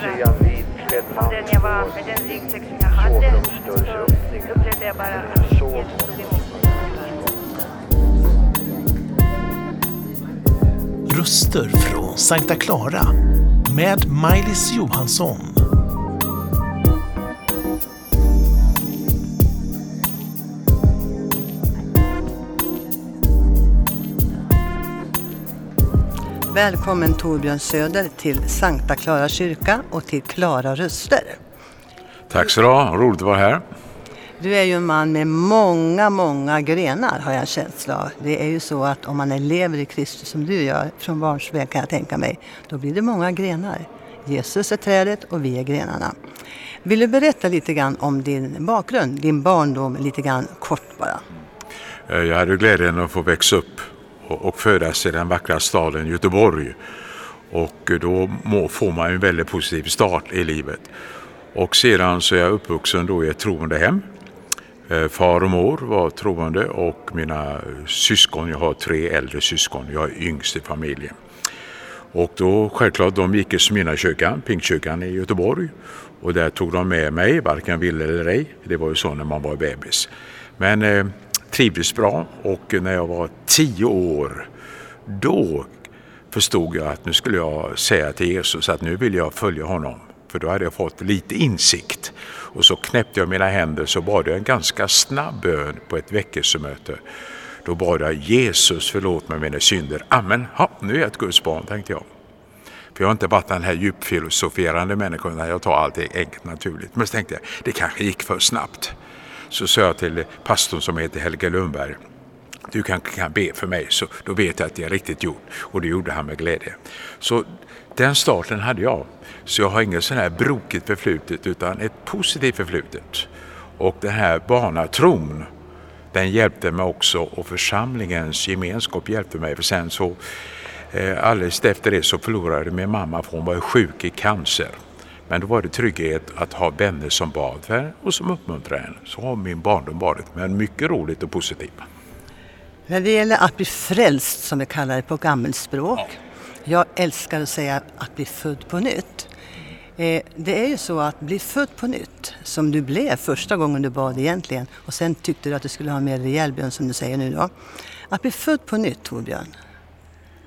fundera om den jag var, med den ryggsäck som jag hade, så upplevde jag bara att Jesus tog emot mig. Röster från Sankta Clara med Maj-Lis Johansson. Välkommen Torbjörn Söder till Sankta Clara kyrka och till Klara röster. Tack så du ha, roligt att vara här. Du är ju en man med många, många grenar har jag en känsla av. Det är ju så att om man lever i Kristus som du gör, från barnsben kan jag tänka mig, då blir det många grenar. Jesus är trädet och vi är grenarna. Vill du berätta lite grann om din bakgrund, din barndom, lite grann kort bara? Eh, Jag hade glädjen att få växa upp och födas i den vackra staden Göteborg. Och då må- får man en väldigt positiv start i livet. Och sedan så är jag uppvuxen då i ett troende hem. Eh, far och mor var troende och mina syskon, jag har tre äldre syskon, jag är yngst i familjen. Och då självklart, de gick i Smyrnakyrkan, Pingstkyrkan i Göteborg. Och där tog de med mig, varken ville eller ej. Det var ju så när man var bebis. Men eh, trivdes bra och när jag var tio år, då förstod jag att nu skulle jag säga till Jesus att nu vill jag följa honom. För då hade jag fått lite insikt. Och så knäppte jag mina händer så bad jag en ganska snabb bön på ett väckelsemöte. Då bad jag Jesus förlåt mig mina synder. Amen, ha, nu är jag ett Guds barn tänkte jag. För jag har inte varit den här djupfilosoferande människan utan jag tar allting enkelt naturligt. Men så tänkte jag, det kanske gick för snabbt. Så sa jag till pastorn som heter Helge Lundberg, du kanske kan be för mig så då vet jag att det är riktigt gjort. Och det gjorde han med glädje. Så den starten hade jag. Så jag har inget sån här brokigt förflutet utan ett positivt förflutet. Och den här barnatron den hjälpte mig också och församlingens gemenskap hjälpte mig. För sen så eh, alldeles efter det så förlorade min mamma för hon var sjuk i cancer. Men då var det trygghet att ha vänner som bad för henne och som uppmuntrade henne. Så har min barndom varit, men mycket roligt och positivt. När det gäller att bli frälst, som vi kallar det på gammelspråk. Jag älskar att säga att bli född på nytt. Eh, det är ju så att bli född på nytt, som du blev första gången du bad egentligen, och sen tyckte du att du skulle ha en mer rejäl bön som du säger nu då. Att bli född på nytt, Torbjörn,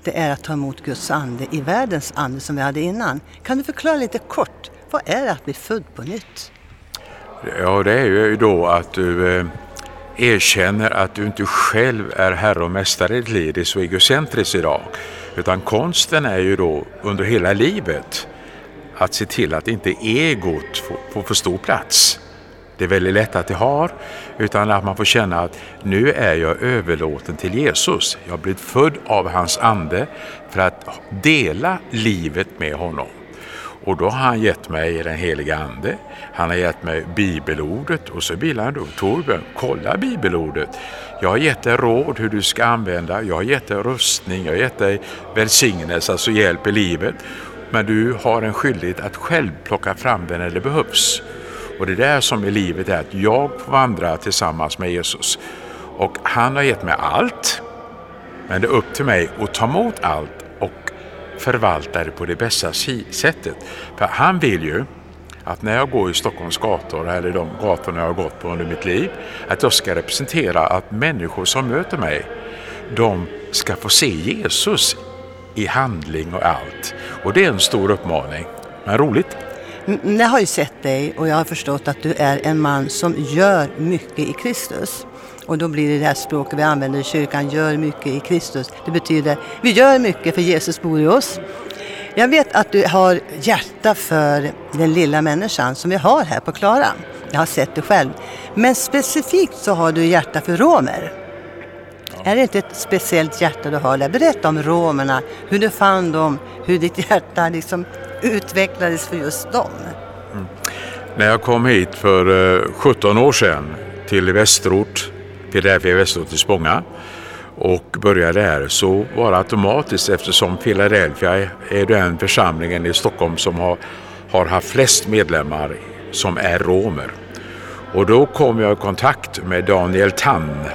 det är att ta emot Guds ande i världens ande som vi hade innan. Kan du förklara lite kort, vad är det att bli född på nytt? Ja, det är ju då att du eh, erkänner att du inte själv är herre och mästare i ditt liv. Det är så egocentriskt idag. Utan konsten är ju då under hela livet att se till att inte egot får, får för stor plats. Det är väldigt lätt att det har, utan att man får känna att nu är jag överlåten till Jesus. Jag har blivit född av hans ande för att dela livet med honom. Och då har han gett mig den heliga ande, han har gett mig bibelordet och så vill han då, Torbjörn, kolla bibelordet. Jag har gett dig råd hur du ska använda, jag har gett dig rustning, jag har gett dig välsignelse, alltså hjälp i livet. Men du har en skyldighet att själv plocka fram den när det behövs. Och det där som i livet är att jag får vandra tillsammans med Jesus. Och han har gett mig allt, men det är upp till mig att ta emot allt förvalta det på det bästa sättet. För han vill ju att när jag går i Stockholms gator, eller de gatorna jag har gått på under mitt liv, att jag ska representera att människor som möter mig, de ska få se Jesus i handling och allt. Och det är en stor uppmaning, men roligt. Jag har ju sett dig och jag har förstått att du är en man som gör mycket i Kristus. Och då blir det det här språket vi använder i kyrkan, gör mycket i Kristus. Det betyder, vi gör mycket för Jesus bor i oss. Jag vet att du har hjärta för den lilla människan som vi har här på Klara. Jag har sett det själv. Men specifikt så har du hjärta för romer. Är det inte ett speciellt hjärta du har där? Berätta om romerna, hur du fann dem, hur ditt hjärta liksom utvecklades för just dem. När jag kom hit för eh, 17 år sedan till Västerort, Philadelphia Västerort i Spånga och började här så var det automatiskt eftersom Philadelphia är den församlingen i Stockholm som har, har haft flest medlemmar som är romer. Och då kom jag i kontakt med Daniel Tann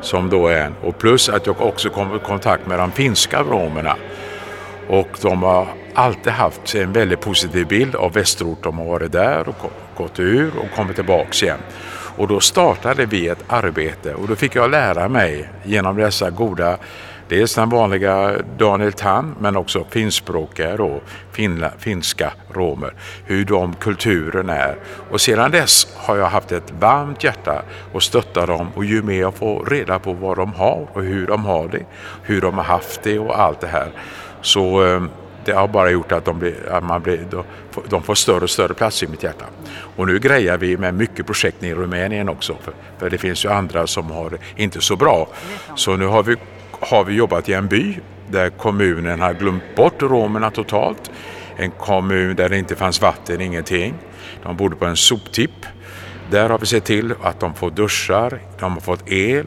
som då är en och plus att jag också kom i kontakt med de finska romerna. Och de har alltid haft en väldigt positiv bild av Västerort. De har varit där och gått ur och kommit tillbaks igen. Och då startade vi ett arbete och då fick jag lära mig genom dessa goda Dels den vanliga Daniel Tan men också finskspråkiga då, finla, finska romer, hur de kulturen är. Och sedan dess har jag haft ett varmt hjärta och stöttar dem och ju mer jag får reda på vad de har och hur de har det, hur de har haft det och allt det här. Så ehm, det har bara gjort att de, blir, att man blir, de får större och större plats i mitt hjärta. Och nu grejar vi med mycket projekt i Rumänien också. För, för det finns ju andra som har det inte så bra. Så nu har vi har vi jobbat i en by där kommunen har glömt bort romerna totalt. En kommun där det inte fanns vatten, ingenting. De bodde på en soptipp. Där har vi sett till att de får duschar, de har fått el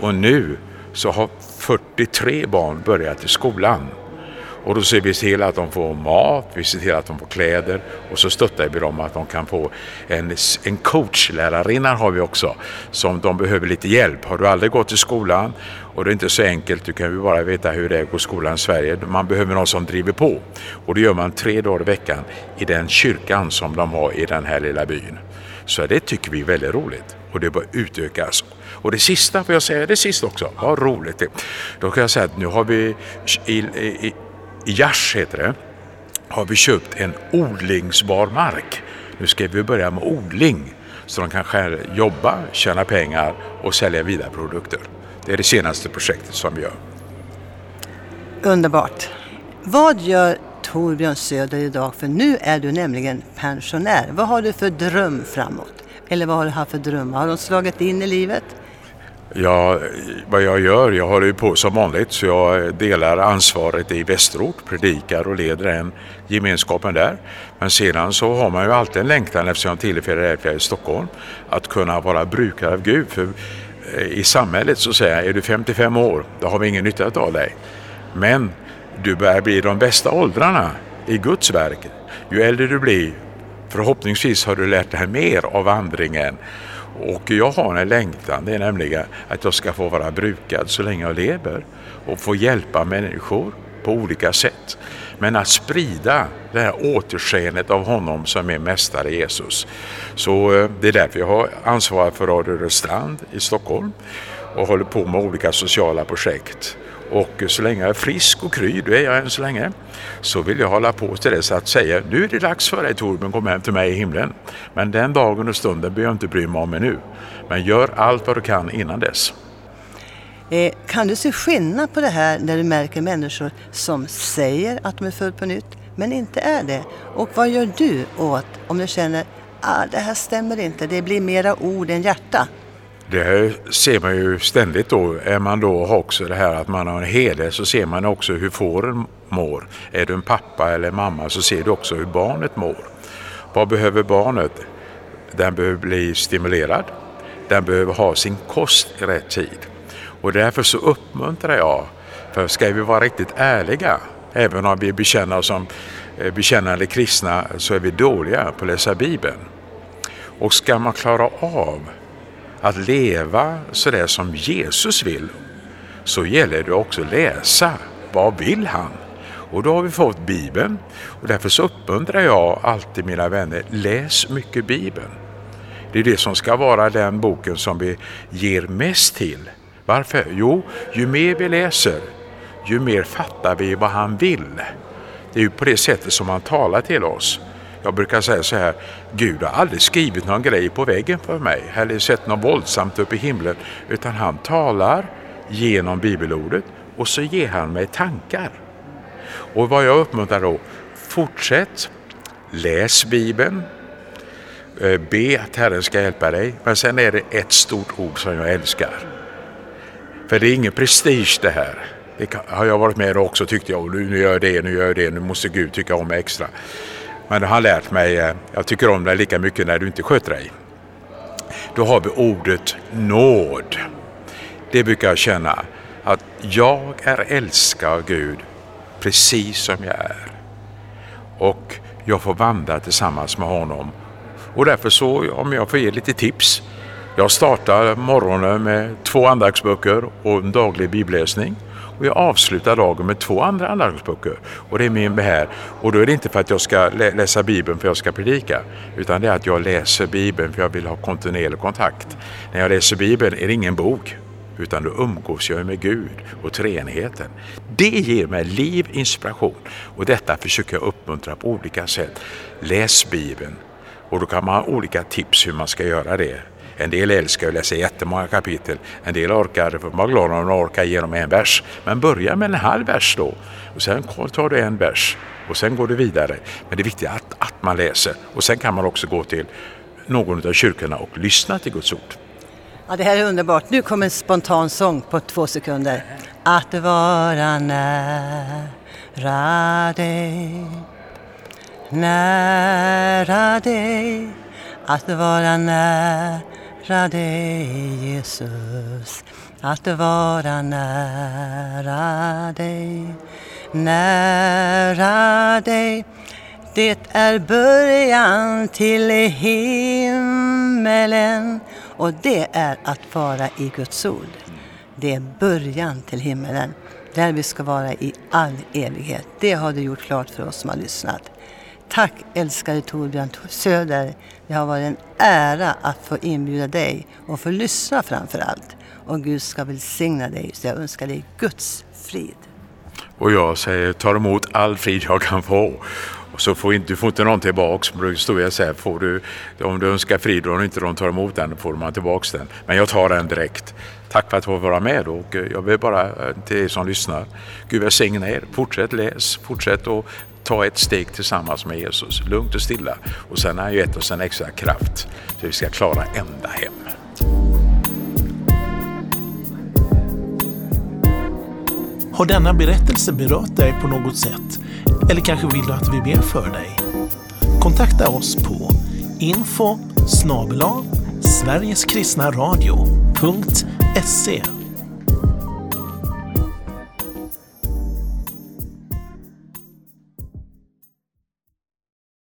och nu så har 43 barn börjat i skolan. Och då ser vi till att de får mat, vi ser till att de får kläder och så stöttar vi dem att de kan få en, en coachlärarinna har vi också som de behöver lite hjälp. Har du aldrig gått i skolan och det är inte så enkelt, du kan ju bara veta hur det är att gå i skolan i Sverige. Man behöver någon som driver på och det gör man tre dagar i veckan i den kyrkan som de har i den här lilla byn. Så det tycker vi är väldigt roligt och det bör utökas. Och det sista, får jag säga det sista också, vad roligt det Då kan jag säga att nu har vi i, i, i Jars heter det, har vi köpt en odlingsbar mark. Nu ska vi börja med odling så de kan jobba, tjäna pengar och sälja vidare produkter. Det är det senaste projektet som vi gör. Underbart. Vad gör Torbjörn Söder idag? För nu är du nämligen pensionär. Vad har du för dröm framåt? Eller vad har du haft för drömmar? Har de slagit in i livet? Ja, vad jag gör, jag håller ju på som vanligt så jag delar ansvaret i Västerort, predikar och leder den gemenskapen där. Men sedan så har man ju alltid en längtan eftersom jag tillhör i Stockholm att kunna vara brukare av Gud. För eh, i samhället så säger jag, är du 55 år, då har vi ingen nytta av dig. Men du börjar bli de bästa åldrarna i Guds verk. Ju äldre du blir, förhoppningsvis har du lärt dig mer av vandringen och jag har en längtan, det är nämligen att jag ska få vara brukad så länge jag lever och få hjälpa människor på olika sätt. Men att sprida det här återskenet av honom som är mästare Jesus. Så eh, det är därför jag har ansvar för Radio Röstrand i Stockholm och håller på med olika sociala projekt. Och så länge jag är frisk och kry, det är jag än så länge, så vill jag hålla på till dess att säga nu är det dags för dig Torbjörn, kom hem till mig i himlen. Men den dagen och stunden behöver jag inte bry mig om ännu. Men gör allt vad du kan innan dess. Eh, kan du se skillnad på det här när du märker människor som säger att de är födda på nytt men inte är det? Och vad gör du åt om du känner att ah, det här stämmer inte, det blir mera ord än hjärta? Det ser man ju ständigt då. Är man då också det här att man har en heder så ser man också hur fåren mår. Är du en pappa eller mamma så ser du också hur barnet mår. Vad behöver barnet? Den behöver bli stimulerad. Den behöver ha sin kost i rätt tid. Och därför så uppmuntrar jag, för ska vi vara riktigt ärliga, även om vi bekänner oss som eh, bekännande kristna så är vi dåliga på att läsa Bibeln. Och ska man klara av att leva sådär som Jesus vill så gäller det också att läsa. Vad vill han? Och då har vi fått Bibeln och därför så uppmuntrar jag alltid mina vänner, läs mycket Bibeln. Det är det som ska vara den boken som vi ger mest till. Varför? Jo, ju mer vi läser, ju mer fattar vi vad han vill. Det är ju på det sättet som han talar till oss. Jag brukar säga så här, Gud har aldrig skrivit någon grej på väggen för mig eller sett något våldsamt uppe i himlen utan han talar genom bibelordet och så ger han mig tankar. Och vad jag uppmuntrar då, fortsätt, läs bibeln, eh, be att Herren ska hjälpa dig. Men sen är det ett stort ord som jag älskar. För det är ingen prestige det här. Det har jag varit med också tyckte jag, nu gör jag det, nu gör jag det, nu måste Gud tycka om mig extra. Men det har lärt mig, eh, jag tycker om dig lika mycket när du inte sköter dig. Då har vi ordet nåd. Det brukar jag känna att jag är älskad av Gud precis som jag är. Och jag får vandra tillsammans med honom. Och därför så, om jag får ge lite tips. Jag startar morgonen med två andaktsböcker och en daglig bibelläsning. Och jag avslutar dagen med två andra andaktsböcker. Och det är min här. Och då är det inte för att jag ska lä läsa Bibeln för att jag ska predika. Utan det är att jag läser Bibeln för jag vill ha kontinuerlig kontakt. När jag läser Bibeln är det ingen bok. Utan då umgås jag med Gud och treenigheten. Det ger mig liv, inspiration. Och detta försöker jag uppmuntra på olika sätt. Läs Bibeln. Och då kan man ha olika tips hur man ska göra det. En del älskar att läsa jättemånga kapitel. En del orkar, för man glad om de orkar igenom en vers. Men börja med en halv vers då. Och sen tar du en vers. Och sen går du vidare. Men det är viktigt att, att man läser. Och sen kan man också gå till någon av kyrkorna och lyssna till Guds ord. Ja, det här är underbart. Nu kommer en spontan sång på två sekunder. Att vara nära dig Nära dig Att vara nära dig Jesus Att vara nära dig Nära dig det är början till himmelen och det är att vara i Guds ord. Det är början till himmelen, där vi ska vara i all evighet. Det har du gjort klart för oss som har lyssnat. Tack älskade Torbjörn Söder. Det har varit en ära att få inbjuda dig och få lyssna framför allt. Och Gud ska välsigna dig, så jag önskar dig Guds frid. Och jag säger, tar emot all frid jag kan få. Och så får inte, du får inte någon tillbaks. Då står jag så här, får du, om du önskar frid och inte de tar emot den, då får man tillbaks den. Men jag tar den direkt. Tack för att få vara med och eh, jag vill bara eh, till er som lyssnar, Gud välsigne er. Fortsätt läs, fortsätt att ta ett steg tillsammans med Jesus, lugnt och stilla. Och sen har han gett oss en extra kraft så vi ska klara ända hem. Har denna berättelse berört dig på något sätt? Eller kanske vill du att vi ber för dig? Kontakta oss på info snabel-a sverigeskristnaradio.se